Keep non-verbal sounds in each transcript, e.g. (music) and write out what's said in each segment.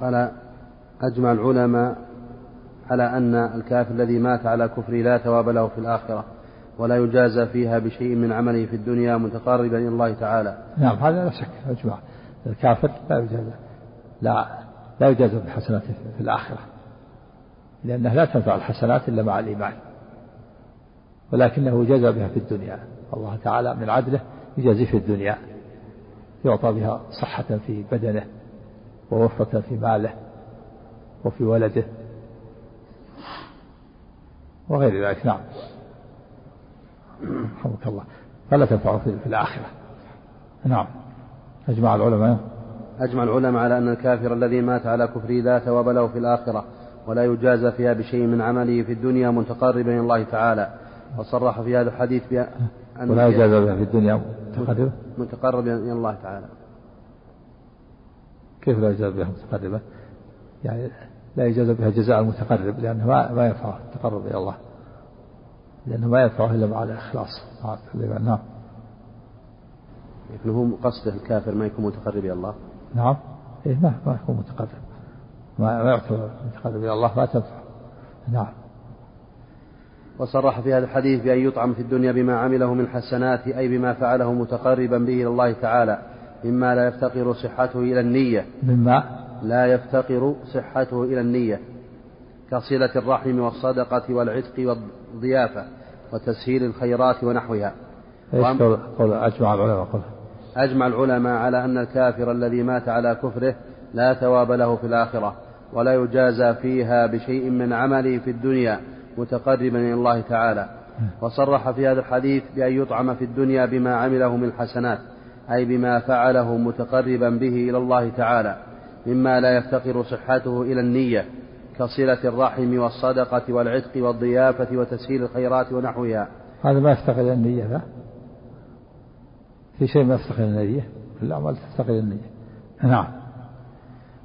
قال أجمع العلماء على أن الكافر الذي مات على كفره لا ثواب له في الآخرة ولا يجازى فيها بشيء من عمله في الدنيا متقربا إلى الله تعالى. نعم هذا لا شك أجمع الكافر لا يجازى لا لا يجازى بحسناته في الآخرة لأنها لا تنفع الحسنات إلا مع الإيمان ولكنه جزى بها في الدنيا. الله تعالى من عدله يجازي في الدنيا يعطى بها صحة في بدنه ووفرة في ماله وفي ولده وغير ذلك. نعم. رحمك الله. فلا تنفعه في الآخرة. نعم. أجمع العلماء. أجمع العلماء على أن الكافر الذي مات على كفره لا ثواب له في الآخرة ولا يجازى فيها بشيء من عمله في الدنيا متقربا إلى الله تعالى. وصرح في هذا الحديث بأن ولا يجازى بها في الدنيا متقربا متقربا إلى الله تعالى. كيف لا يجازى بها متقربا يعني لا يجازى بها جزاء المتقرب لأنه ما ما ينفعه التقرب إلى الله. لأنه ما ينفعه إلا مع الإخلاص. نعم. لكن هو قصده الكافر ما يكون متقرب إلى الله. نعم. إيه ما ما يكون متقرب. ما ما يعتبر متقرب إلى الله ما تنفع. نعم. وصرح في هذا الحديث بأن يطعم في الدنيا بما عمله من حسنات أي بما فعله متقربا به إلى الله تعالى. مما لا يفتقر صحته إلى النية. مما؟ لا يفتقر صحته إلى النية. كصلة الرحم والصدقة والعتق والضيافة وتسهيل الخيرات ونحوها. إيش قول أجمع العلماء؟ قول. أجمع العلماء على أن الكافر الذي مات على كفره لا ثواب له في الآخرة ولا يجازى فيها بشيء من عمله في الدنيا متقربا إلى الله تعالى. وصرح في هذا الحديث بأن يطعم في الدنيا بما عمله من الحسنات. أي بما فعله متقربا به إلى الله تعالى مما لا يفتقر صحته إلى النية كصلة الرحم والصدقة والعتق والضيافة وتسهيل الخيرات ونحوها. هذا ما يفتقر إلى النية لا في شيء ما يفتقر إلى النية؟ الأعمال تفتقر إلى النية. نعم.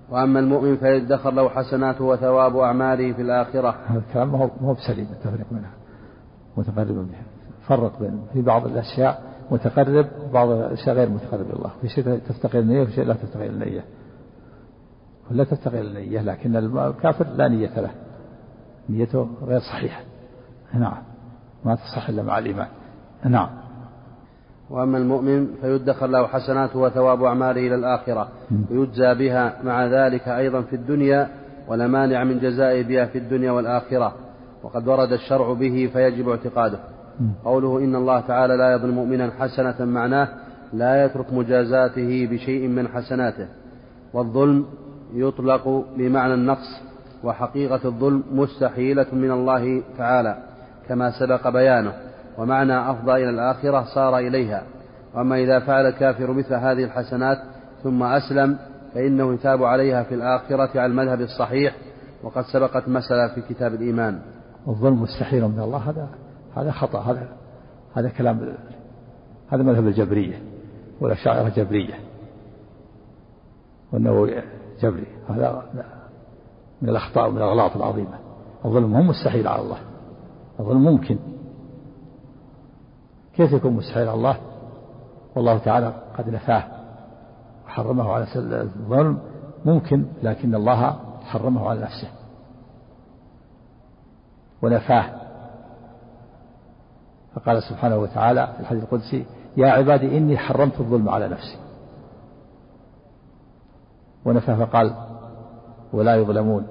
وأما المؤمن فيدخر له حسناته وثواب أعماله في الآخرة. هذا الكلام ما هو بسليم التفريق منها متقرب بها. فرق بين في بعض الأشياء متقرب وبعض الأشياء غير متقرب إلى الله في شيء تفتقر النية وفي شيء لا تفتقر النية. ولا تفتقر النية لكن الكافر لا نية له. نيته غير صحيحة. نعم. ما تصح إلا مع الإيمان. نعم. وأما المؤمن فيدخر له حسناته وثواب أعماله إلى الآخرة. ويجزى بها مع ذلك أيضا في الدنيا ولا مانع من جزائه بها في الدنيا والآخرة. وقد ورد الشرع به فيجب اعتقاده. قوله إن الله تعالى لا يظلم مؤمنا حسنة معناه لا يترك مجازاته بشيء من حسناته. والظلم يطلق بمعنى النقص وحقيقة الظلم مستحيلة من الله تعالى كما سبق بيانه ومعنى أفضى إلى الآخرة صار إليها. وأما إذا فعل الكافر مثل هذه الحسنات ثم أسلم فإنه يثاب عليها في الآخرة على المذهب الصحيح وقد سبقت مسألة في كتاب الإيمان. الظلم مستحيل من الله هذا هذا خطأ هذا هذا كلام هذا مذهب الجبرية والأشاعرة جبرية. وأنه جبري هذا من الأخطاء ومن الأغلاط العظيمة. الظلم هو مستحيل على الله الظلم ممكن. كيف يكون مستحيل على الله؟ والله تعالى قد نفاه وحرمه على الظلم. ممكن لكن الله حرمه على نفسه. ونفاه. فقال سبحانه وتعالى في الحديث القدسي يا عبادي إني حرمت الظلم على نفسي. ونفى فقال ولا يظلمون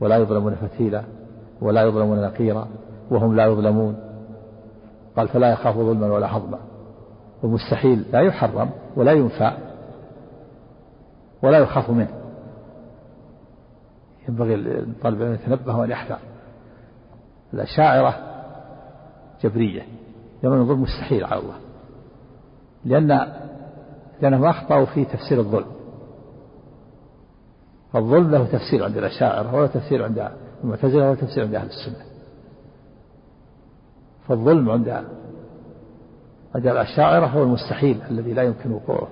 ولا يظلمون فتيلا ولا يظلمون نقيرا وهم لا يظلمون. قال فلا يخاف ظلما ولا حظما والمستحيل لا يحرم ولا ينفى ولا يخاف منه. ينبغي الطالب أن يتنبه وأن يحذر. الأشاعرة جبرية. يرون الظلم مستحيل على الله. لأن لأنهم أخطأوا في تفسير الظلم. الظلم له تفسير عند الأشاعرة وله تفسير عند المعتزلة وله تفسير عند أهل السنة. فالظلم عند عند الأشاعرة هو المستحيل الذي لا يمكن وقوعه.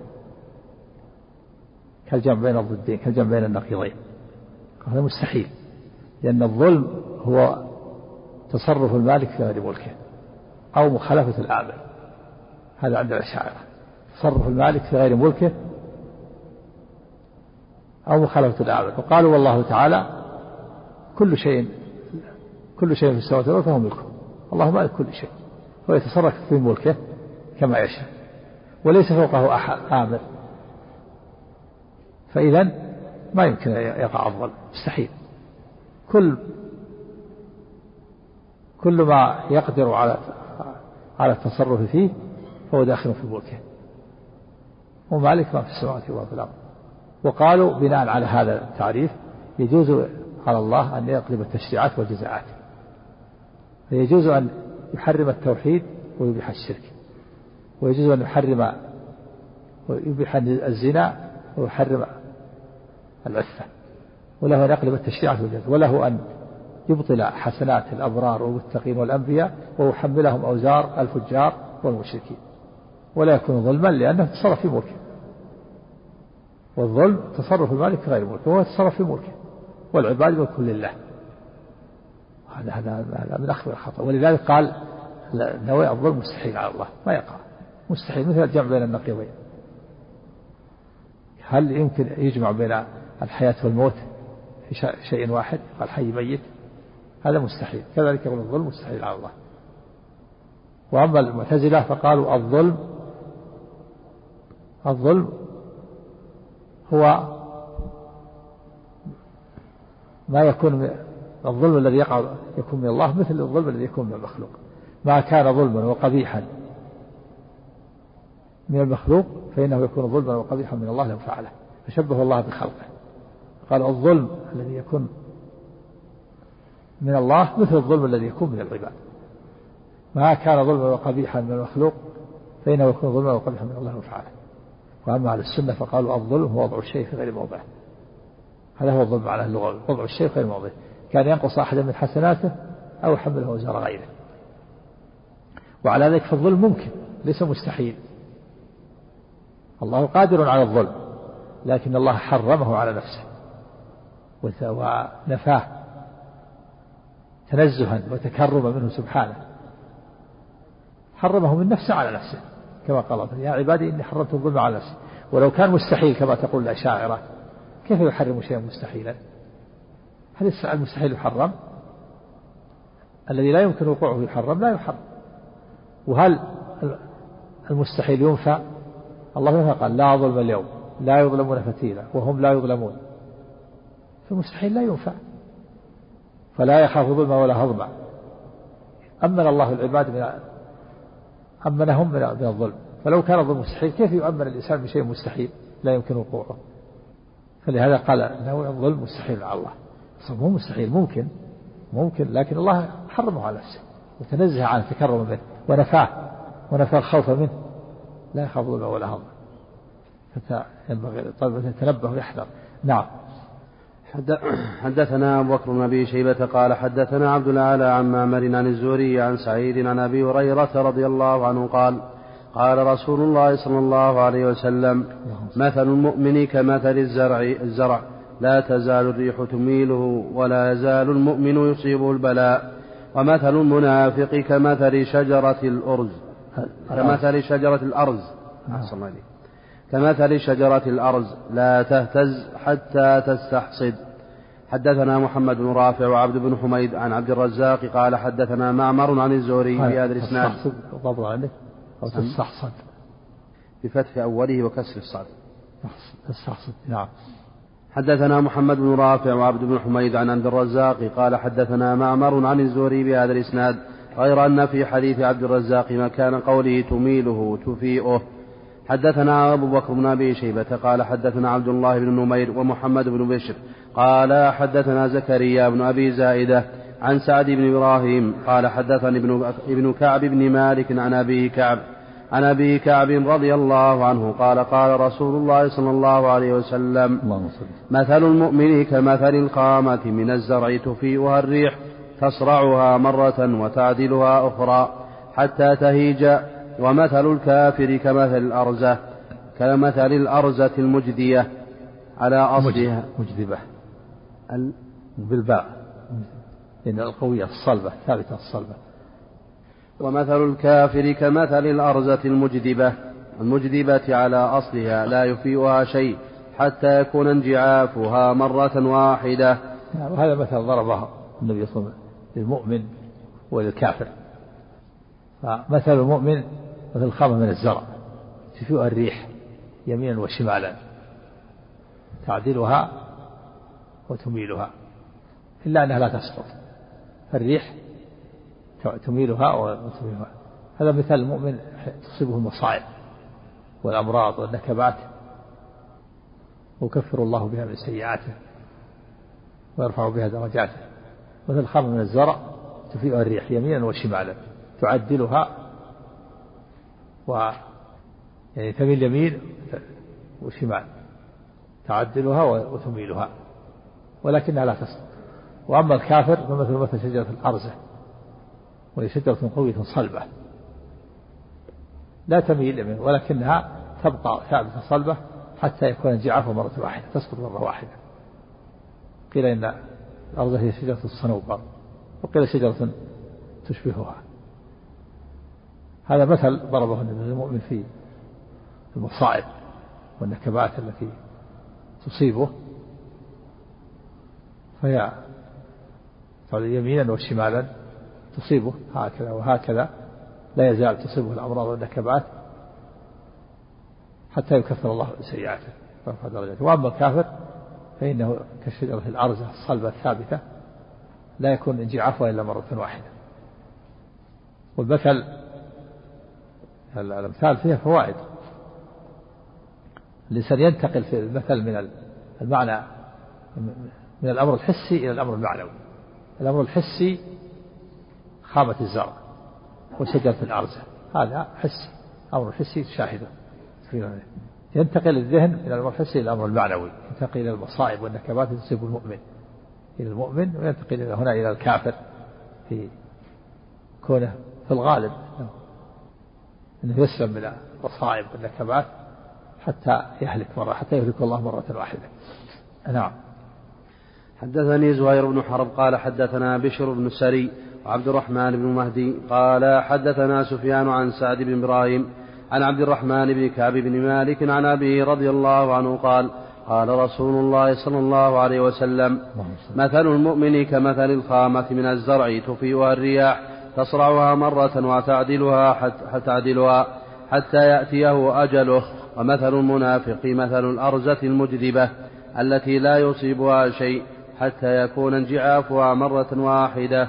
كالجمع بين الضدين كالجمع بين النقيضين. هذا مستحيل. لأن الظلم هو تصرف المالك في غير ملكه. أو مخالفة الأعمال هذا عند الأشاعرة تصرف المالك في غير ملكه أو مخالفة الأعمال وقالوا والله تعالى كل شيء كل شيء في السماوات والأرض فهو ملكه. الله مالك كل شيء. ويتصرف في ملكه كما يشاء. وليس فوقه أحد آمر. فإذا ما يمكن أن يقع الظلم. مستحيل. كل كل ما يقدر على على التصرف فيه فهو داخل في ملكه. ومالك ما في السماوات وما في الأرض. وقالوا بناء على هذا التعريف يجوز على الله أن يقلب التشريعات والجزاءات. فيجوز أن يحرم التوحيد ويبيح الشرك. ويجوز أن يحرم ويبيح الزنا ويحرم العفة. وله أن يقلب التشريعات والجزاءات. وله أن يبطل حسنات الأبرار والمتقين والأنبياء ويحملهم أوزار الفجار والمشركين. ولا يكون ظلما لأنه تصرف في ملكه. والظلم تصرف المالك غير ملكه وهو يتصرف في ملكه. والعباد ملك لله. هذا هذا من أخبر الخطأ. ولذلك قال نوع الظلم مستحيل على الله. ما يقع. مستحيل مثل الجمع بين النقيضين. هل يمكن يجمع بين الحياة والموت في شيء واحد؟ قال حي ميت. هذا مستحيل. كذلك يقول الظلم مستحيل على الله. وأما المعتزلة فقالوا الظلم الظلم هو ما يكون الظلم الذي يقع يكون من الله مثل الظلم الذي يكون من المخلوق. ما كان ظلما وقبيحا من المخلوق فإنه يكون ظلما وقبيحا من الله لو فعله. فشبه الله بخلقه. قال الظلم الذي يكون من الله مثل الظلم الذي يكون من العباد. ما كان ظلما وقبيحا من المخلوق فإنه يكون ظلما وقبيحا من الله فعله وأما على السنة فقالوا الظلم هو وضع الشيء في غير موضعه هذا هو الظلم على اللغة وضع الشيء في غير موضعه كان ينقص أحدا من حسناته أو يحمله وزار غيره. وعلى ذلك فالظلم ممكن ليس مستحيل. الله قادر على الظلم لكن الله حرمه على نفسه. ونفاه. تنزها وتكرما منه سبحانه. حرمه من نفسه على نفسه كما قال يا عبادي إني حرمت الظلم على نفسي. ولو كان مستحيل كما تقول الأشاعرة. كيف يحرم شيئا مستحيلا؟ هل المستحيل يحرم؟ الذي لا يمكن وقوعه يحرم لا يحرم. وهل المستحيل ينفع الله قال لا ظلم اليوم لا يظلمون فتيلا وهم لا يظلمون. فالمستحيل لا ينفع فلا يخاف ظلما ولا هضما. أمن الله العباد من أمنهم من الظلم. فلو كان الظلم مستحيل كيف يؤمن الإنسان بشيء مستحيل لا يمكن وقوعه؟ فلهذا قال نوع الظلم مستحيل على الله. مو مستحيل ممكن ممكن لكن الله حرمه على نفسه وتنزه عنه تكرم منه ونفاه ونفى الخوف منه. لا يخاف ظلما ولا هضما. فينبغي طالب يتنبه ويحذر. نعم. حدثنا أبو بكر بن أبي شيبة قال حدثنا عبد الأعلى عن معمر عن الزهري عن سعيد عن أبي هريرة رضي الله عنه قال قال رسول الله صلى الله عليه وسلم مثل المؤمن كمثل الزرع الزرع. لا تزال الريح تميله ولا يزال المؤمن يصيبه البلاء. ومثل المنافق كمثل شجرة الأرز. كمثل شجرة الأرز. أحسن الله كمثل شجرة الأرز لا تهتز حتى تستحصد. حدثنا محمد بن رافع وعبد بن حميد عن عبد الرزاق قال حدثنا معمر عن الزهري في هذا الإسناد تستحصد عندك أو تستحصد. بفتح أوله وكسر الصاد. تستحصد نعم. حدثنا محمد بن رافع وعبد بن حميد عن عبد الرزاق قال حدثنا معمر عن الزهري بهذا الإسناد غير أن في حديث عبد الرزاق مكان قوله تميله تفيئه. حدثنا أبو بكر بن أبي شيبة قال حدثنا عبد الله بن نمير ومحمد بن بشر قال حدثنا زكريا بن أبي زائدة عن سعد بن إبراهيم قال حدثني ابن, ابن كعب بن مالك عن أبي كعب عن أبي كعب رضي الله عنه قال قال رسول الله صلى الله عليه وسلم مثل المؤمن كمثل القامة من الزرع تفيئها الريح تصرعها مرة وتعدلها أخرى حتى تهيج ومثل الكافر كمثل الأرزة كمثل الأرزة المجدية على أصلها. مجذبة. بالباء. لأن القوية الصلبة ثابتة الصلبة. ومثل الكافر كمثل الأرزة المجدبة المجدبة على أصلها لا يفيئها شيء حتى يكون انجعافها مرة واحدة. نعم وهذا مثل ضربه النبي صلى الله عليه وسلم للمؤمن وللكافر. فمثل المؤمن مثل الخامة من الزرع. تفيء الريح يمينا وشمالا. تعدلها وتميلها. إلا أنها لا تسقط. فالريح تميلها وتميلها. هذا مثال المؤمن تصيبه المصائب والأمراض والنكبات. ويكفر الله بها من سيئاته ويرفع بها درجاته. مثل خمر من الزرع تفيئها الريح يمينا وشمالا. تعدلها و يعني تميل يمين وشمال تعدلها وتميلها ولكنها لا تسقط وأما الكافر فمثل مثل شجرة الأرزة وهي شجرة قوية صلبة لا تميل يمين ولكنها تبقى ثابتة صلبة حتى يكون انجعافها مرة واحدة تسقط مرة واحدة. قيل إن الأرض هي شجرة الصنوبر وقيل شجرة تشبهها. هذا مثل ضربه النبي المؤمن في المصائب والنكبات التي تصيبه. فهي يمينا وشمالا تصيبه هكذا وهكذا. لا يزال تصيبه الأمراض والنكبات حتى يكفر الله سيئاته ويرفع درجاته وأما الكافر فإنه كالشجرة الأرزة الصلبة الثابتة لا يكون انجعافها إلا مرة واحدة. والمثل الأمثال فيها فوائد. الإنسان ينتقل في المثل من المعنى من الأمر الحسي إلى الأمر المعنوي. الأمر الحسي خامة الزرع وشجرة الأرزة. هذا حسي أمر حسي تشاهده ينتقل الذهن من الأمر الحسي إلى الأمر المعنوي. ينتقل إلى المصائب والنكبات تصيب المؤمن. إلى المؤمن وينتقل إلى هنا إلى الكافر في كونه في الغالب. أنه يسلم من المصائب والنكبات حتى يهلك مرة حتى يهلك الله مرة واحدة. نعم. حدثني زهير بن حرب قال حدثنا بشر بن سري وعبد الرحمن بن مهدي قال حدثنا سفيان عن سعد بن إبراهيم عن عبد الرحمن بن كعب بن مالك عن أبيه رضي الله عنه قال قال رسول الله صلى الله عليه وسلم مثل المؤمن كمثل الخامة من الزرع تفيئها الرياح تصرعها مرة وتعدلها حتى تعدلها حتى يأتيه أجله. ومثل المنافق مثل الأرزة المجذبة التي لا يصيبها شيء حتى يكون انجعافها مرة واحدة.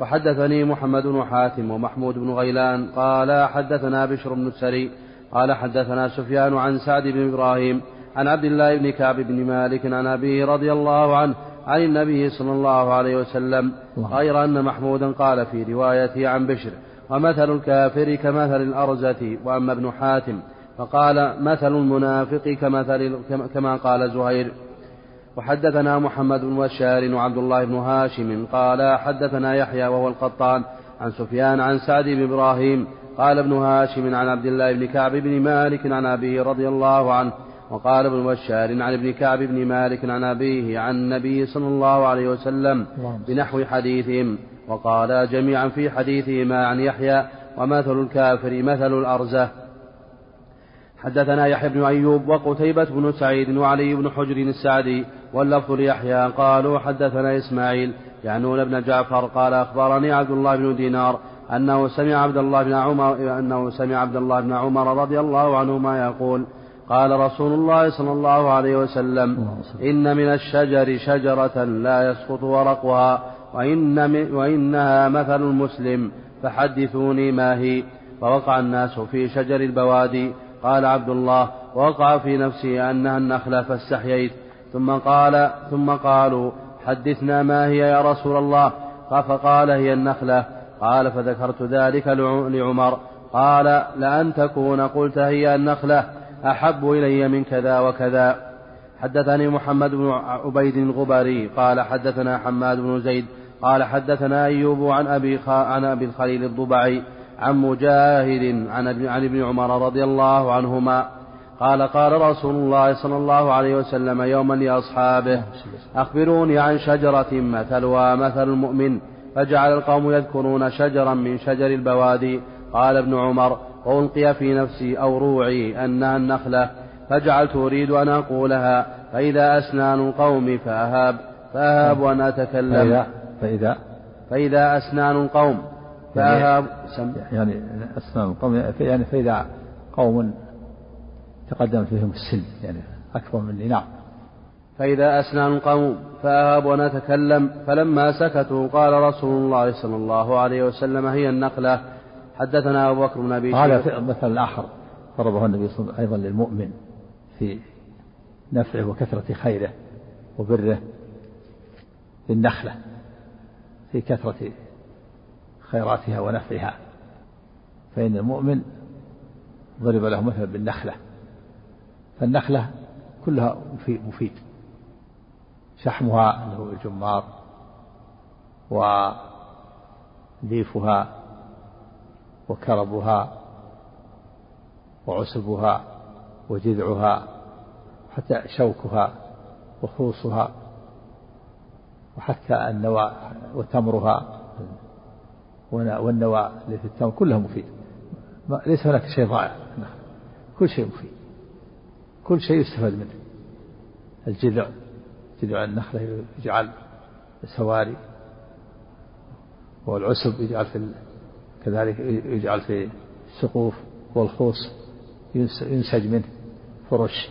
وحدثني محمد بن حاتم ومحمود بن غيلان قال حدثنا بشر بن السري قال حدثنا سفيان عن سعد بن إبراهيم عن عبد الله بن كعب بن مالك عن أبيه رضي الله عنه عن النبي صلى الله عليه وسلم غير أن محمودا قال في روايته عن بشر ومثل الكافر كمثل الأرزة وأما ابن حاتم فقال مثل المنافق كمثل كما قال زهير. وحدثنا محمد بن بشار وعبد الله بن هاشم قال حدثنا يحيى وهو القطان عن سفيان عن سعد بن إبراهيم قال ابن هاشم عن عبد الله بن كعب بن مالك عن أبيه رضي الله عنه وقال ابن بشار عن ابن كعب بن مالك عن أبيه عن النبي صلى الله عليه وسلم بنحو حديثهم وقالا جميعا في حديثهما عن يحيى ومثل الكافر مثل الأرزة. حدثنا يحيى بن أيوب وقتيبة بن سعيد وعلي بن حجر السعدي واللفظ ليحيى قالوا حدثنا إسماعيل يعنون ابن جعفر قال أخبرني عبد الله بن دينار أنه سمع عبد الله بن عمر أنه سمع عبد الله بن عمر رضي الله عنهما يقول قال رسول الله صلى الله عليه وسلم إن من الشجر شجرة لا يسقط ورقها وإن وإنها مثل المسلم فحدثوني ما هي. فوقع الناس في شجر البوادي. قال عبد الله وقع في نفسي أنها النخلة فاستحييت. ثم قال ثم قالوا حدثنا ما هي يا رسول الله؟ فقال هي النخلة. قال فذكرت ذلك لعمر. قال لأن تكون قلت هي النخلة. أحب إلي من كذا وكذا. حدثني محمد بن عبيد الغبري قال حدثنا حماد بن زيد قال حدثنا أيوب عن أبي عن أبي الخليل الضبعي عن مجاهد عن عن ابن عمر رضي الله عنهما. قال قال رسول الله صلى الله عليه وسلم يوما لأصحابه أخبروني عن شجرة مثلها مثل المؤمن فجعل القوم يذكرون شجرا من شجر البوادي. قال ابن عمر وألقي في نفسي أو روعي أنها النخلة فجعلت أريد أن أقولها فإذا أسنان القوم فأهاب فأهاب أن أتكلم. فإذا فإذا. فإذا أسنان القوم فأهاب. سم يعني أسنان القوم يعني فإذا قوم تقدم فيهم السن يعني أكبر مني نعم. فإذا أسنان القوم فأهاب أن أتكلم فلما سكتوا قال رسول الله صلى الله عليه وسلم هي النقلة حدثنا أبو بكر بن أبي هذا مثل آخر ضربه النبي صلى الله عليه وسلم أيضا للمؤمن في نفعه وكثرة خيره وبره للنخلة في كثرة خيراتها ونفعها. فإن المؤمن ضرب له مثلا بالنخلة فالنخلة كلها مفيد. شحمها اللي هو الجمار وليفها وكربها وعسبها وجذعها حتى شوكها وخوصها وحتى النوى وتمرها والنوى اللي في التمر كلها مفيد. ليس هناك شيء ضائع. كل شيء مفيد. كل شيء يستفاد منه. الجذع جذع النخلة يجعل سواري والعسب يجعل في كذلك يجعل في السقوف والخوص ينسج منه فرش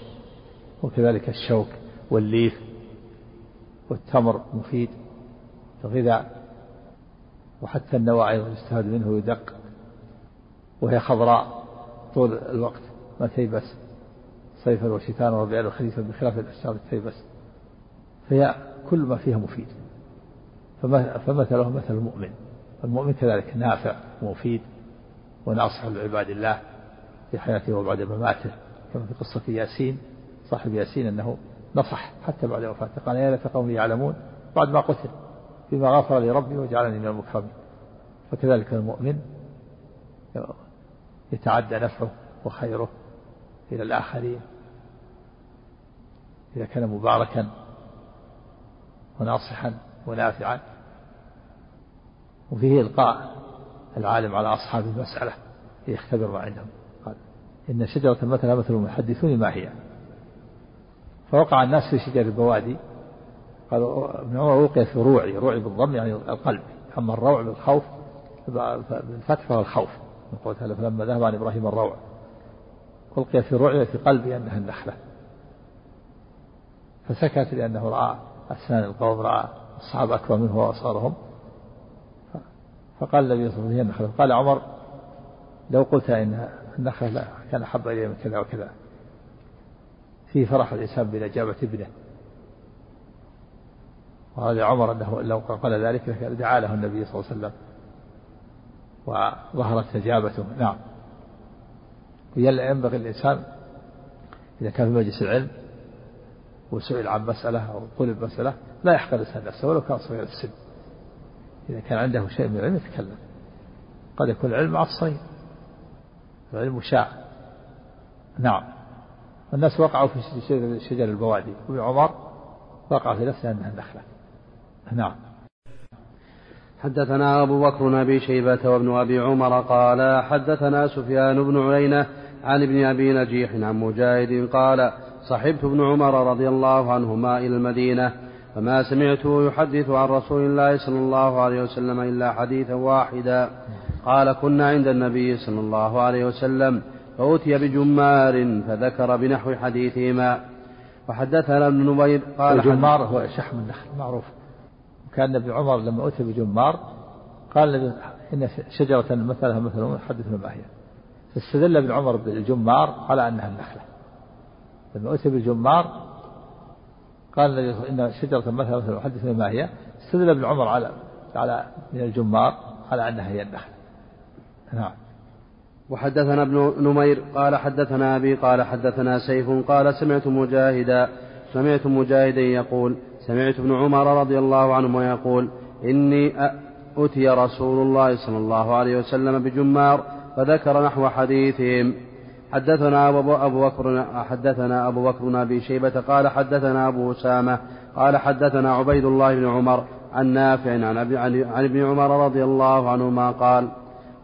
وكذلك الشوك والليف والتمر مفيد. الغذاء وحتى النوى أيضا يستفاد منه ويدق وهي خضراء طول الوقت ما تيبس صيفا وشتاء وربيعا وخريفا بخلاف الأشجار اللي تيبس فهي كل ما فيها مفيد. فمثله مثل المؤمن. المؤمن كذلك نافع ومفيد وناصح لعباد الله في حياته وبعد مماته كما في قصة ياسين صاحب ياسين أنه نصح حتى بعد وفاته قال يا ليت قومي يعلمون بعد ما قتل بما غفر لربي وجعلني من المكرمين. فكذلك المؤمن يتعدى نفعه وخيره إلى الآخرين إذا كان مباركا وناصحا ونافعا. وفيه إلقاء العالم على أصحاب المسألة ليختبر ما عندهم قال إن شجرة مثلا مثل المحدثون ما هي؟ فوقع الناس في شجر البوادي. قال ابن عمر وقي في روعي روعي بالضم يعني القلب. أما الروع بالخوف بالفتح فهو الخوف. من قوة فلما ذهب عن إبراهيم الروع. ألقي في روعي في قلبي أنها النخلة. فسكت لأنه رأى أسنان القوم رأى الصحابة أكبر منه وأصغرهم. فقال النبي صلى الله عليه وسلم قال عمر لو قلت إن النخلة كان أحب إلي من كذا وكذا فيه فرح الإنسان بإجابة ابنه. وهذا عمر أنه لو قال ذلك دعا له النبي صلى الله عليه وسلم وظهرت إجابته. نعم. ينبغي الإنسان إذا كان في مجلس العلم وسئل عن مسألة أو طلب مسألة لا يحقر الإنسان نفسه ولو كان صغير السن. إذا كان عنده شيء من العلم يتكلم. قد يكون العلم مع العلم شاع. نعم. الناس وقعوا في شجر البوادي. وابن عمر وقع في نفسه أنها النخلة نعم. حدثنا أبو بكر بن أبي شيبة وابن أبي عمر قال حدثنا سفيان بن عيينة عن ابن أبي نجيح عن مجاهد قال صحبت ابن عمر رضي الله عنهما إلى المدينة فما سمعته يحدث عن رسول الله صلى الله عليه وسلم إلا حديثا واحدا. قال كنا عند النبي صلى الله عليه وسلم فأتي بجمار فذكر بنحو حديثهما. وحدثنا ابن نبير قال الجمار هو شحم النخل معروف. وكان ابن عمر لما أتي بجمار قال إن شجرة مثلها مثل حدثنا ما هي. فاستدل ابن عمر بالجمار على أنها النخلة. لما أتي بالجمار قال إن شجرة مثلا مثلا حدثنا ما هي استدل ابن عمر على على من الجمار على أنها هي النخلة نعم. وحدثنا ابن نمير قال حدثنا أبي قال حدثنا سيف قال سمعت مجاهدا سمعت مجاهدا يقول سمعت ابن عمر رضي الله عنهما يقول إني أتي رسول الله صلى الله عليه وسلم بجمار فذكر نحو حديثهم. حدثنا أبو, بكر حدثنا أبو بكر بن شيبة قال حدثنا أبو أسامة قال حدثنا عبيد الله بن عمر عن نافع عن, عن ابن عمر رضي الله عنهما قال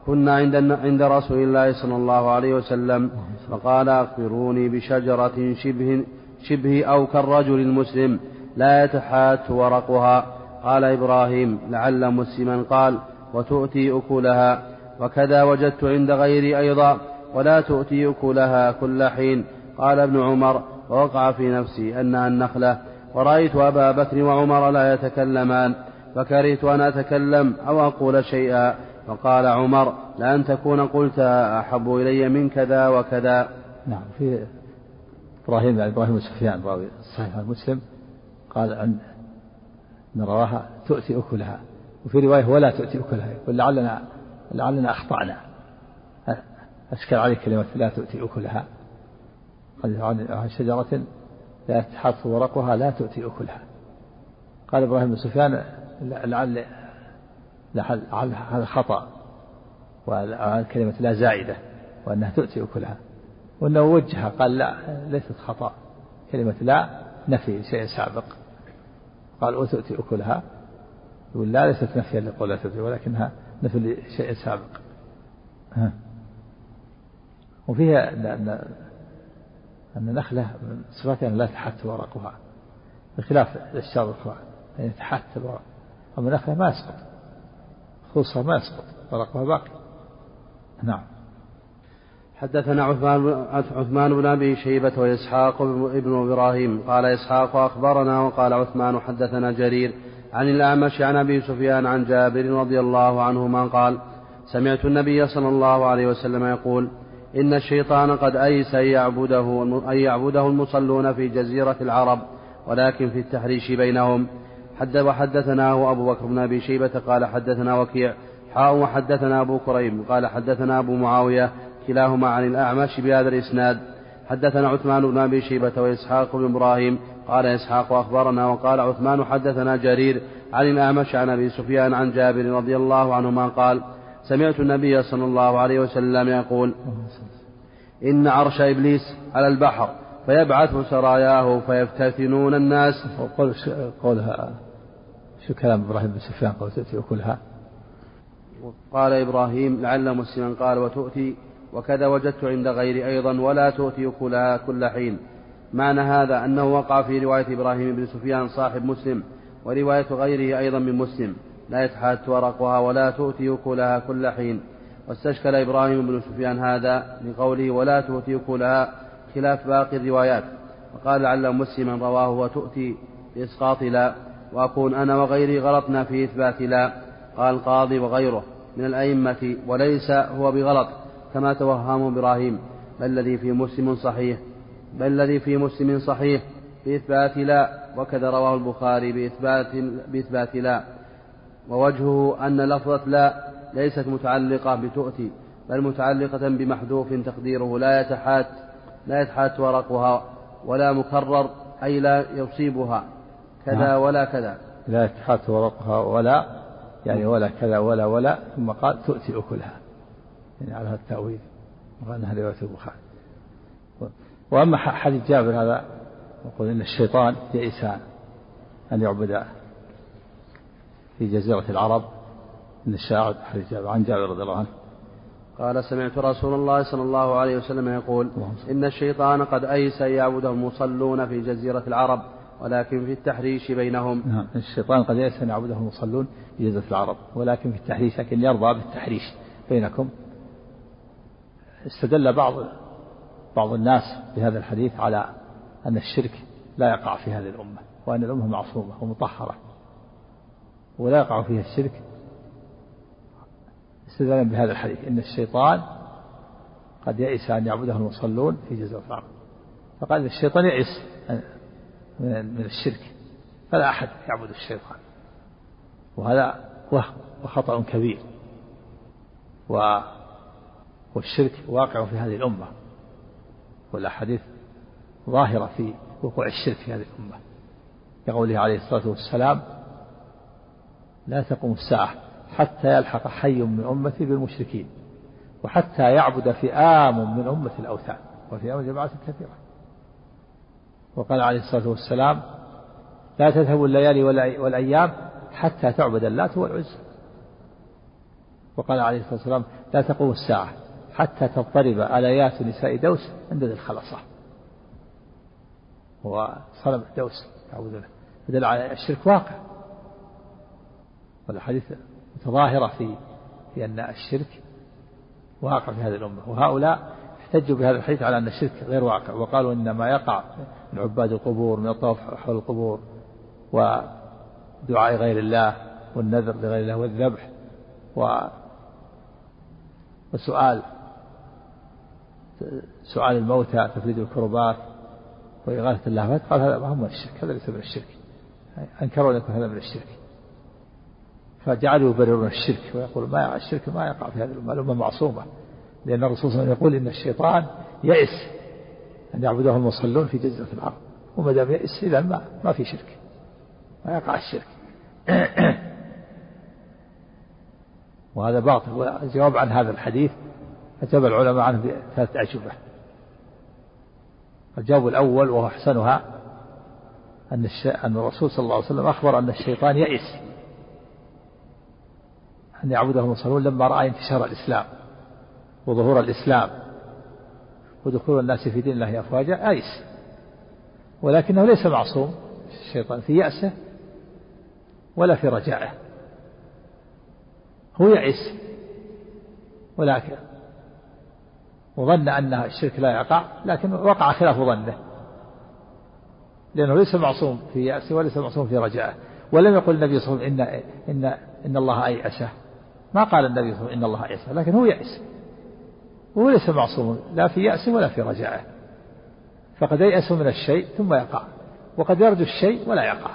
كنا عند عند رسول الله صلى الله عليه وسلم فقال أخبروني بشجرة شبه شبه أو كالرجل المسلم لا يتحات ورقها. قال إبراهيم لعل مسلما. قال وتؤتي أكلها. وكذا وجدت عند غيري أيضا ولا تؤتي أكلها كل حين. قال ابن عمر ووقع في نفسي أنها النخلة. ورأيت أبا بكر وعمر لا يتكلمان. فكرهت أن أتكلم أو أقول شيئا. فقال عمر لأن تكون قلت أحب إلي من كذا وكذا. نعم في إبراهيم يعني إبراهيم سفيان راوي صحيح مسلم قال عن من رواها تؤتي أكلها وفي رواية ولا تؤتي أكلها يقول لعلنا لعلنا أخطأنا. أشكل عليه كلمة لا تؤتي أكلها. قال عن شجرة لا تحط ورقها لا تؤتي أكلها. قال إبراهيم بن سفيان لعل لعل هذا خطأ وكلمة لا زائدة وأنها تؤتي أكلها. وأنه وجهها قال لا ليست خطأ. كلمة لا نفي شيء سابق. قال وتؤتي أكلها. يقول لا ليست نفيا لقول لا تؤتي ولكنها نفي لشيء سابق. ها. وفيها أن أن النخلة من صفاتها أن لا تحت ورقها بخلاف الأشجار الأخرى أن يتحت الورق أما النخلة ما يسقط خصوصها ما يسقط ورقها باقي. نعم. حدثنا عثمان عثمان بن أبي شيبة وإسحاق ابن إبراهيم قال إسحاق أخبرنا وقال عثمان حدثنا جرير عن الأعمش عن أبي سفيان عن جابر رضي الله عنهما قال سمعت النبي صلى الله عليه وسلم يقول إن الشيطان قد أيس أن يعبده, أن يعبده المصلون في جزيرة العرب ولكن في التحريش بينهم. حد وحدثناه أبو بكر بن أبي شيبة قال حدثنا وكيع حاء وحدثنا أبو كريم قال حدثنا أبو معاوية كلاهما عن الأعمش بهذا الإسناد. حدثنا عثمان بن أبي شيبة وإسحاق بن إبراهيم قال إسحاق أخبرنا وقال عثمان حدثنا جرير عن الأعمش عن أبي سفيان عن جابر رضي الله عنهما قال سمعت النبي صلى الله عليه وسلم يقول إن عرش إبليس على البحر فيبعث سراياه فيفتتنون الناس. وقول قولها شو كلام إبراهيم بن سفيان؟ قال تؤتي أكلها قال إبراهيم لعل مسلما قال وتؤتي وكذا وجدت عند غير أيضا ولا تؤتي أكلها كل حين. معنى هذا أنه وقع في رواية إبراهيم بن سفيان صاحب مسلم ورواية غيره أيضا من مسلم. لا يتحات ورقها ولا تؤتي أكلها كل حين. واستشكل إبراهيم بن سفيان هذا لقوله ولا تؤتي أكلها خلاف باقي الروايات. وقال لعل مسلما رواه وتؤتي بإسقاط لا. وأكون أنا وغيري غلطنا في إثبات لا. قال القاضي وغيره من الأئمة وليس هو بغلط كما توهم إبراهيم. بل الذي في مسلم صحيح؟ بل الذي في مسلم صحيح؟ بإثبات لا. وكذا رواه البخاري بإثبات بإثبات لا. ووجهه أن لفظة لا ليست متعلقة بتؤتي بل متعلقة بمحذوف تقديره لا يتحات لا يتحات ورقها ولا مكرر أي لا يصيبها كذا نعم. ولا كذا. لا يتحات ورقها ولا يعني ولا كذا ولا ولا ثم قال تؤتي أكلها. يعني على هذا التأويل وأنها رواية البخاري. وأما حديث جابر هذا يقول إن الشيطان يئس أن يعبد في جزيرة العرب من الشاعر حديث عن جابر رضي الله عنه. قال سمعت رسول الله صلى الله عليه وسلم يقول إن الشيطان قد أيس أن يعبده المصلون في جزيرة العرب ولكن في التحريش بينهم. نعم الشيطان قد يأس أن يعبده المصلون في جزيرة العرب ولكن في التحريش لكن يرضى بالتحريش بينكم. استدل بعض بعض الناس بهذا الحديث على أن الشرك لا يقع في هذه الأمة وأن الأمة معصومة ومطهرة. ولا يقع فيها الشرك. استدلالا بهذا الحديث. إن الشيطان قد يئس أن يعبده المصلون في جزيرة العرب فقال الشيطان يئس من الشرك. فلا أحد يعبد الشيطان. وهذا وهم وخطأ كبير. و والشرك واقع في هذه الأمة. والأحاديث ظاهرة في وقوع الشرك في هذه الأمة. كقوله عليه الصلاة والسلام لا تقوم الساعة حتى يلحق حي من أمتي بالمشركين وحتى يعبد فئام من أمة الأوثان وفئام جماعة كثيرة. وقال عليه الصلاة والسلام لا تذهب الليالي والأيام حتى تعبد اللات والعزى. وقال عليه الصلاة والسلام لا تقوم الساعة حتى تضطرب آليات نساء دوس عند ذي الخلصة. هو صنم دوس أعوذ بالله. يدل على الشرك واقع. والحديث متظاهرة في في أن الشرك واقع في هذه الأمة. وهؤلاء احتجوا بهذا الحديث على أن الشرك غير واقع وقالوا إن ما يقع من عباد القبور من الطواف حول القبور ودعاء غير الله والنذر لغير الله والذبح و وسؤال سؤال الموتى تفريد الكربات وإغاثة اللهفات قال هذا ما هو من الشرك هذا ليس من الشرك. أنكروا أن يكون هذا من الشرك. فجعلوا يبررون الشرك ويقول ما الشرك ما يقع في هذه الأمة الأمة معصومة. لأن الرسول صلى الله عليه وسلم يقول إن الشيطان يئس أن يعبده المصلون في جزيرة العرب. وما دام يئس إذا ما ما في شرك. ما يقع الشرك. (coughs) وهذا باطل. والجواب عن هذا الحديث أجاب العلماء عنه بثلاثة أجوبة. الجواب الأول وهو أحسنها أن أن الرسول صلى الله عليه وسلم أخبر أن الشيطان يئس أن يعبده المصلون لما رأى انتشار الإسلام وظهور الإسلام ودخول الناس في دين الله أفواجا أيس. ولكنه ليس معصوم الشيطان في يأسه ولا في رجائه. هو يئس ولكن وظن أن الشرك لا يقع لكن وقع خلاف ظنه. لأنه ليس معصوم في يأسه وليس معصوم في رجائه. ولم يقل النبي صلى الله عليه وسلم إن, إن, إن الله أيأسه. ما قال النبي صلى الله عليه وسلم إن الله أيأسه لكن هو يأس. وهو ليس معصوم لا في يأسه ولا في رجائه فقد ييأس من الشيء ثم يقع. وقد يرجو الشيء ولا يقع.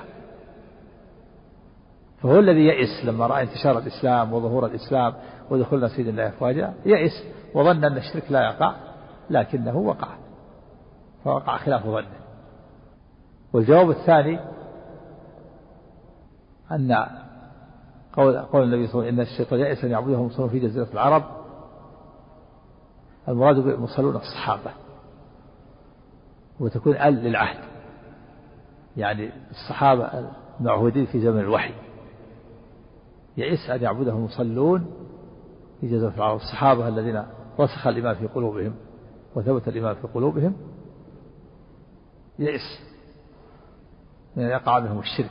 فهو الذي يئس لما رأى انتشار الإسلام وظهور الإسلام ودخول سيد الله أفواجا يئس وظن أن الشرك لا يقع لكنه وقع. فوقع خلاف ظنه. والجواب الثاني أن قول قول النبي صلى الله عليه وسلم إن الشيطان يئس أن يعبده المصلون في جزيرة العرب. المراد بالمصلون الصحابة. وتكون أل للعهد. يعني الصحابة المعهودين في زمن الوحي. يئس أن يعبده المصلون في جزيرة العرب. الصحابة الذين رسخ الإيمان في قلوبهم وثبت الإيمان في قلوبهم يئس من أن يقع منهم الشرك.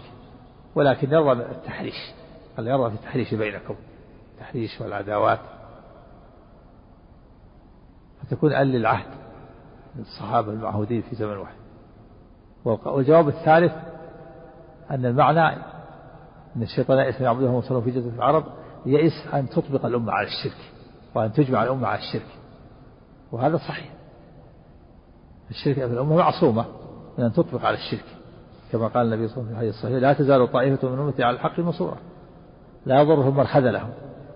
ولكن يرضى التحريش. قال يرضى في التحريش بينكم التحريش والعداوات. فتكون أل للعهد للصحابة المعهودين في زمن واحد. والجواب الثالث أن المعنى أن الشيطان يئس أن يعبده وصلوا في جزيرة العرب يئس أن تطبق الأمة على الشرك وأن تجمع الأمة على الشرك. وهذا صحيح. الشرك الأمة معصومة من أن تطبق على الشرك. كما قال النبي صلى الله عليه وسلم في الحديث الصحيح لا تزال طائفة من أمتي على الحق منصورة لا يضرهم من خذلهم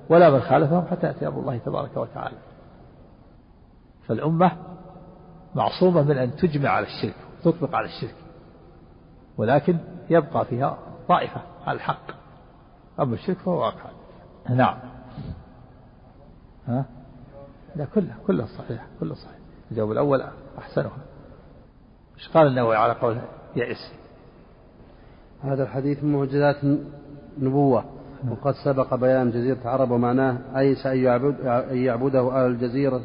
ولا من خالفهم حتى يأتي أمر الله تبارك وتعالى. فالأمة معصومة من أن تجمع على الشرك وتطبق على الشرك ولكن يبقى فيها طائفة على الحق. أما الشرك فهو واقع. نعم. ها؟ لا كلها كلها صحيح كلها صحيح. الجواب الأول أحسنها إيش قال النووي على قول يئس هذا الحديث من معجزات النبوة. وقد سبق بيان جزيرة العرب ومعناه أيس أن يعبد أن يعبده أهل الجزيرة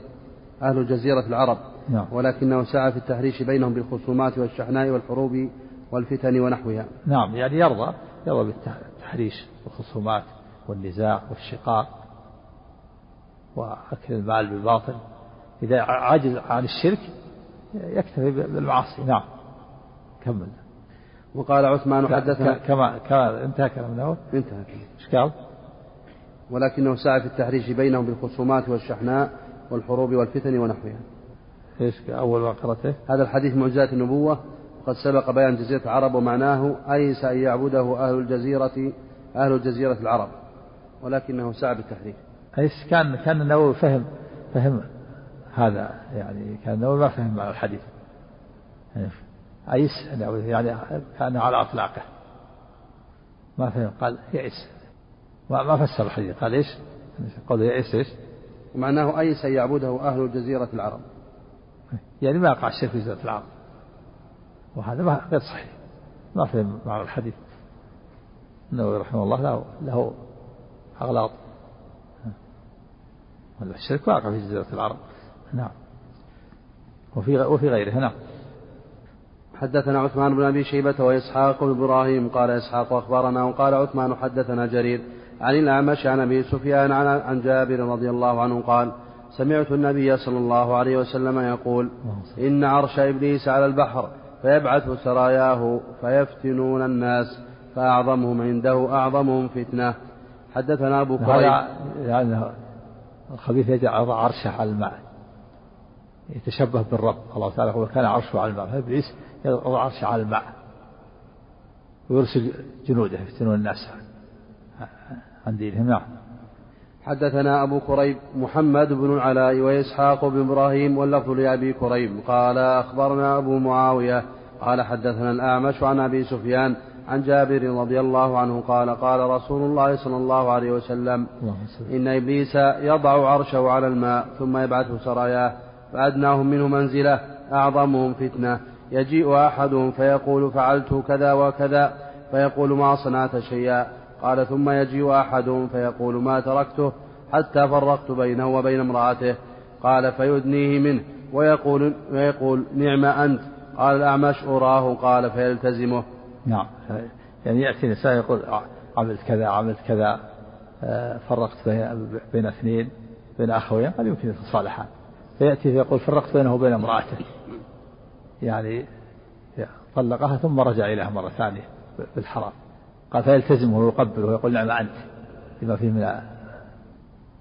أهل جزيرة العرب. نعم. ولكنه سعى في التحريش بينهم بالخصومات والشحناء والحروب والفتن ونحوها. نعم يعني يرضى يرضى بالتحريش والخصومات والنزاع والشقاق وأكل المال بالباطل. إذا عجز عن الشرك يكتفي بالمعاصي. نعم كمل. وقال عثمان حدثنا كما كما انتهى كلام النووي انتهى إيش قال؟ ولكنه سعى في التحريش بينهم بالخصومات والشحناء والحروب والفتن ونحوها. إيش أول ما قرأته؟ هذا الحديث معجزات النبوة وقد سبق بيان جزيرة العرب ومعناه أيس أن يعبده أهل الجزيرة أهل جزيرة العرب. ولكنه سعى بالتحريف أيس كان كان النووي فهم فهم هذا يعني كان النووي ما فهم معنى الحديث. يعني أيس يعني كان على أطلاقه. ما فهم قال يئس ما ما فسر الحديث قال إيش؟ قال يئس إيش؟ ومعناه أيس أن يعبده أهل جزيرة العرب. يعني ما يقع الشرك في جزيرة العرب. وهذا ما غير صحيح. ما فهم معنى الحديث. النووي رحمه الله له له أغلاط. الشرك واقع في جزيرة العرب. نعم. وفي وفي غيره نعم. حدثنا عثمان بن أبي شيبة وإسحاق بن إبراهيم قال إسحاق أخبرنا وقال عثمان حدثنا جرير عن الأعمش عن أبي سفيان عن جابر رضي الله عنه قال سمعت النبي صلى الله عليه وسلم يقول إن عرش إبليس على البحر فيبعث سراياه فيفتنون الناس فأعظمهم عنده أعظمهم فتنة. حدثنا أبو كريم يعني الخبيث يجعل عرشه على الماء يتشبه بالرب. الله تعالى يقول كان عرشه على الماء. فإبليس يضع عرشه على الماء. ويرسل جنوده يفتنون الناس. عن دينهم نعم. حدثنا أبو كريب محمد بن العلاء وإسحاق بن إبراهيم واللفظ لأبي كريب. قال أخبرنا أبو معاوية قال حدثنا الأعمش عن أبي سفيان عن جابر رضي الله عنه قال قال رسول الله صلى الله عليه وسلم إن إبليس يضع عرشه على الماء ثم يبعث سراياه فأدناهم منه منزلة أعظمهم فتنة. يجيء أحدهم فيقول فعلت كذا وكذا فيقول ما صنعت شيئا. قال ثم يجيء أحدهم فيقول ما تركته حتى فرقت بينه وبين امرأته. قال فيدنيه منه ويقول, ويقول نعم أنت. قال الأعمش أراه قال فيلتزمه. نعم. يعني يأتي الإنسان يقول عملت كذا عملت كذا آه، فرقت بين اثنين بين أخوين قد يمكن يتصالحان فيأتي فيقول فرقت بينه وبين امرأته. يعني طلقها ثم رجع إليها مرة ثانية بالحرام. قال فيلتزمه ويقبله ويقول نعم أنت لما فيه من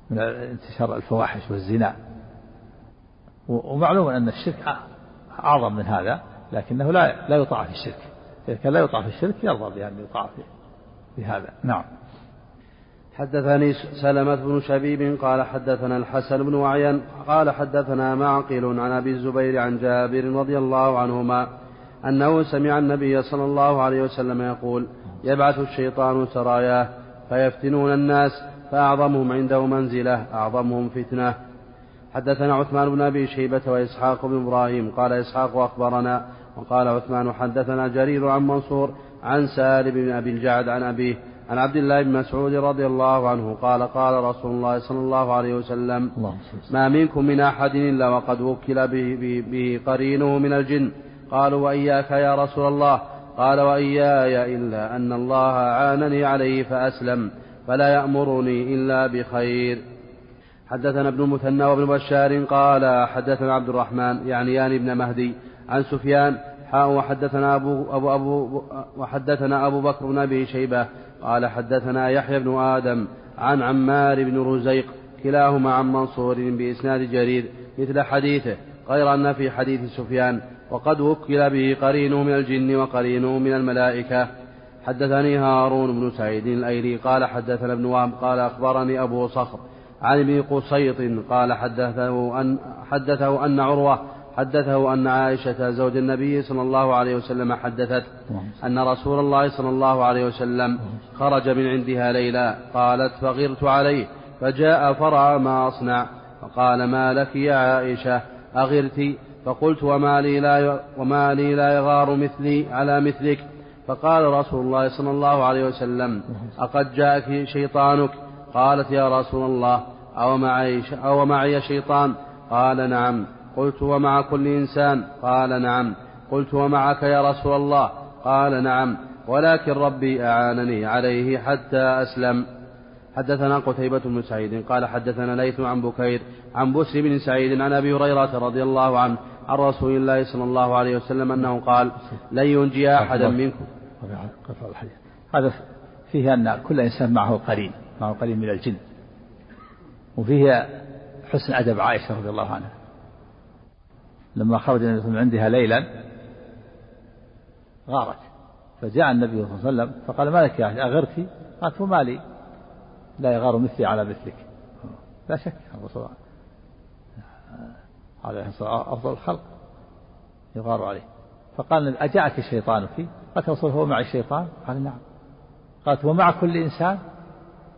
من انتشار الفواحش والزنا. ومعلوم أن الشرك أعظم من هذا لكنه لا لا يطاع في الشرك. إذا كان لا يطاع في الشرك يرضى بأن يطاع في هذا. نعم. حدثني سلمة بن شبيب قال حدثنا الحسن بن وعيان قال حدثنا معقل عن أبي الزبير عن جابر رضي الله عنهما أنه سمع النبي صلى الله عليه وسلم يقول يبعث الشيطان سراياه فيفتنون الناس فأعظمهم عنده منزلة أعظمهم فتنة. حدثنا عثمان بن أبي شيبة وإسحاق بن إبراهيم قال إسحاق أخبرنا وقال عثمان حدثنا جرير عن منصور عن سالم بن أبي الجعد عن أبيه عن عبد الله بن مسعود رضي الله عنه قال قال رسول الله صلى الله عليه وسلم ما منكم من أحد إلا وقد وكل به, به, به قرينه من الجن. قالوا وإياك يا رسول الله. قال وإياي إلا أن الله عانني عليه فأسلم فلا يأمرني إلا بخير. حدثنا ابن المثنى وابن بشار قال حدثنا عبد الرحمن يعني يعني ابن مهدي عن سفيان حاء وحدثنا أبو, أبو, أبو وحدثنا أبو بكر بن أبي شيبة قال حدثنا يحيى بن آدم عن عمار بن رزيق كلاهما عن منصور بإسناد جرير مثل حديثه غير أن في حديث سفيان وقد وكل به قرينه من الجن وقرينه من الملائكة. حدثني هارون بن سعيد الأيلي قال حدثنا ابن وهب قال أخبرني أبو صخر عن ابن قصيط قال حدثه أن حدثه أن عروة حدثه أن عائشة زوج النبي صلى الله عليه وسلم حدثت أن رسول الله صلى الله عليه وسلم خرج من عندها ليلا قالت فغرت عليه فجاء فرأى ما أصنع فقال ما لك يا عائشة؟ أغرت. فقلت وما لي لا وما لي لا يغار مثلي على مثلك. فقال رسول الله صلى الله عليه وسلم أقد جاءك شيطانك. قالت يا رسول الله أو معي أو معي شيطان؟ قال نعم. قلت ومع كل إنسان قال نعم قلت ومعك يا رسول الله قال نعم ولكن ربي أعانني عليه حتى أسلم. حدثنا قتيبة بن سعيد قال حدثنا ليث عن بكير عن بسر بن سعيد عن أبي هريرة رضي الله عنه عن رسول الله صلى الله عليه وسلم أنه قال لن ينجي أحدا منكم. هذا فيه أن كل إنسان معه قرين معه قرين من الجن. وفيه حسن أدب عائشة رضي الله عنها. لما خرج النبي من عندها ليلا غارت. فجاء النبي صلى الله عليه وسلم فقال ما لك يا أغرتي؟ قالت وما لي لا يغار مثلي على مثلك. لا شك الرسول عليه الصلاة أفضل الخلق. يغار عليه. فقال أجاءك الشيطان فيه؟ قالت رسول هو معي الشيطان. قال نعم. قالت ومع كل إنسان؟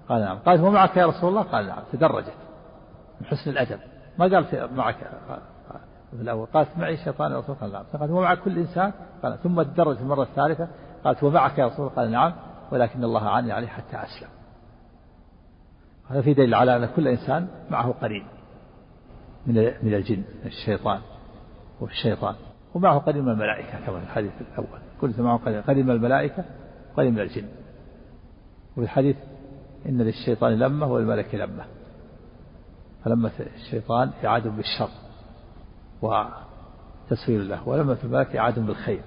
قال نعم. قالت ومعك يا رسول الله؟ قال نعم. تدرجت من حسن الأدب. ما قالت معك. الأول. قالت معي الشيطان يا رسول الله. قال نعم قالت ومع كل إنسان؟ قال ثم تدرج المرة الثالثة. قالت ومعك يا رسول الله؟ قال نعم. ولكن الله عاني عليه حتى أسلم. هذا في دليل على أن كل إنسان معه قرين من من الجن الشيطان. والشيطان ومعه قرين من الملائكة كما في الحديث الأول. كل معه قرين. قرين من الملائكة قرين من الجن. وفي الحديث إن للشيطان لمة وللملك لمة. فلمة الشيطان إعادة بالشر. وتسوير له ولمة الملك إعادة بالخير.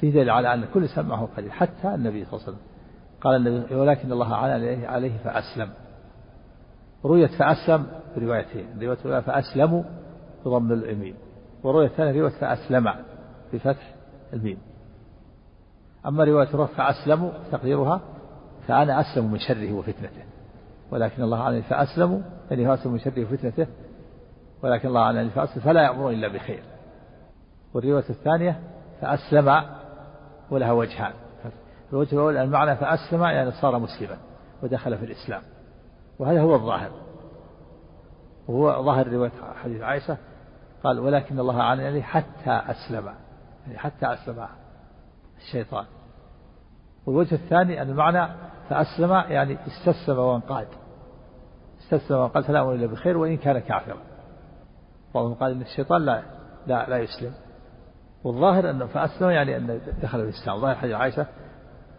في دليل على أن كل إنسان معه قرين حتى النبي صلى الله عليه وسلم قال النبي ولكن الله على عليه فأسلم. رؤية فأسلم بروايتين رواية الأولى فأسلموا بضم الميم والرواية الثانية رواية فأسلم بفتح الميم. أما رواية أخرى فأسلموا تقديرها فأنا أسلم من شره وفتنته ولكن الله عليه فأسلموا يعني فأسلموا من شره وفتنته ولكن الله عليه فأسلم فلا يأمرون إلا بخير. والرواية الثانية فأسلم ولها وجهان. الوجه الأول المعنى فأسلم يعني صار مسلما ودخل في الإسلام. وهذا هو الظاهر. وهو ظاهر رواية حديث عائشة قال ولكن الله عليه حتى أسلم. يعني حتى أسلم الشيطان. والوجه الثاني أن المعنى فأسلم يعني استسلم وانقاد. استسلم وانقاد فلا أمر إلا بخير وإن كان كافرا. بعضهم قال إن الشيطان لا لا لا يسلم. والظاهر أنه فأسلم يعني أنه دخل في الإسلام. ظاهر حديث عائشة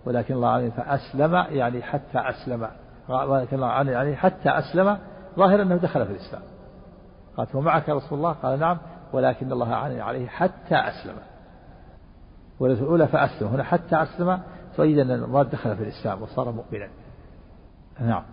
ولكن الله عليه فأسلم يعني حتى أسلم. ولكن الله عليه يعني حتى أسلم. ظاهر أنه دخل في الإسلام. قالت ومعك يا رسول الله؟ قال نعم. ولكن الله أعان عليه حتى أسلم. الأولى فأسلم. هنا حتى أسلم أن المراد دخل في الإسلام وصار مؤمنا. نعم.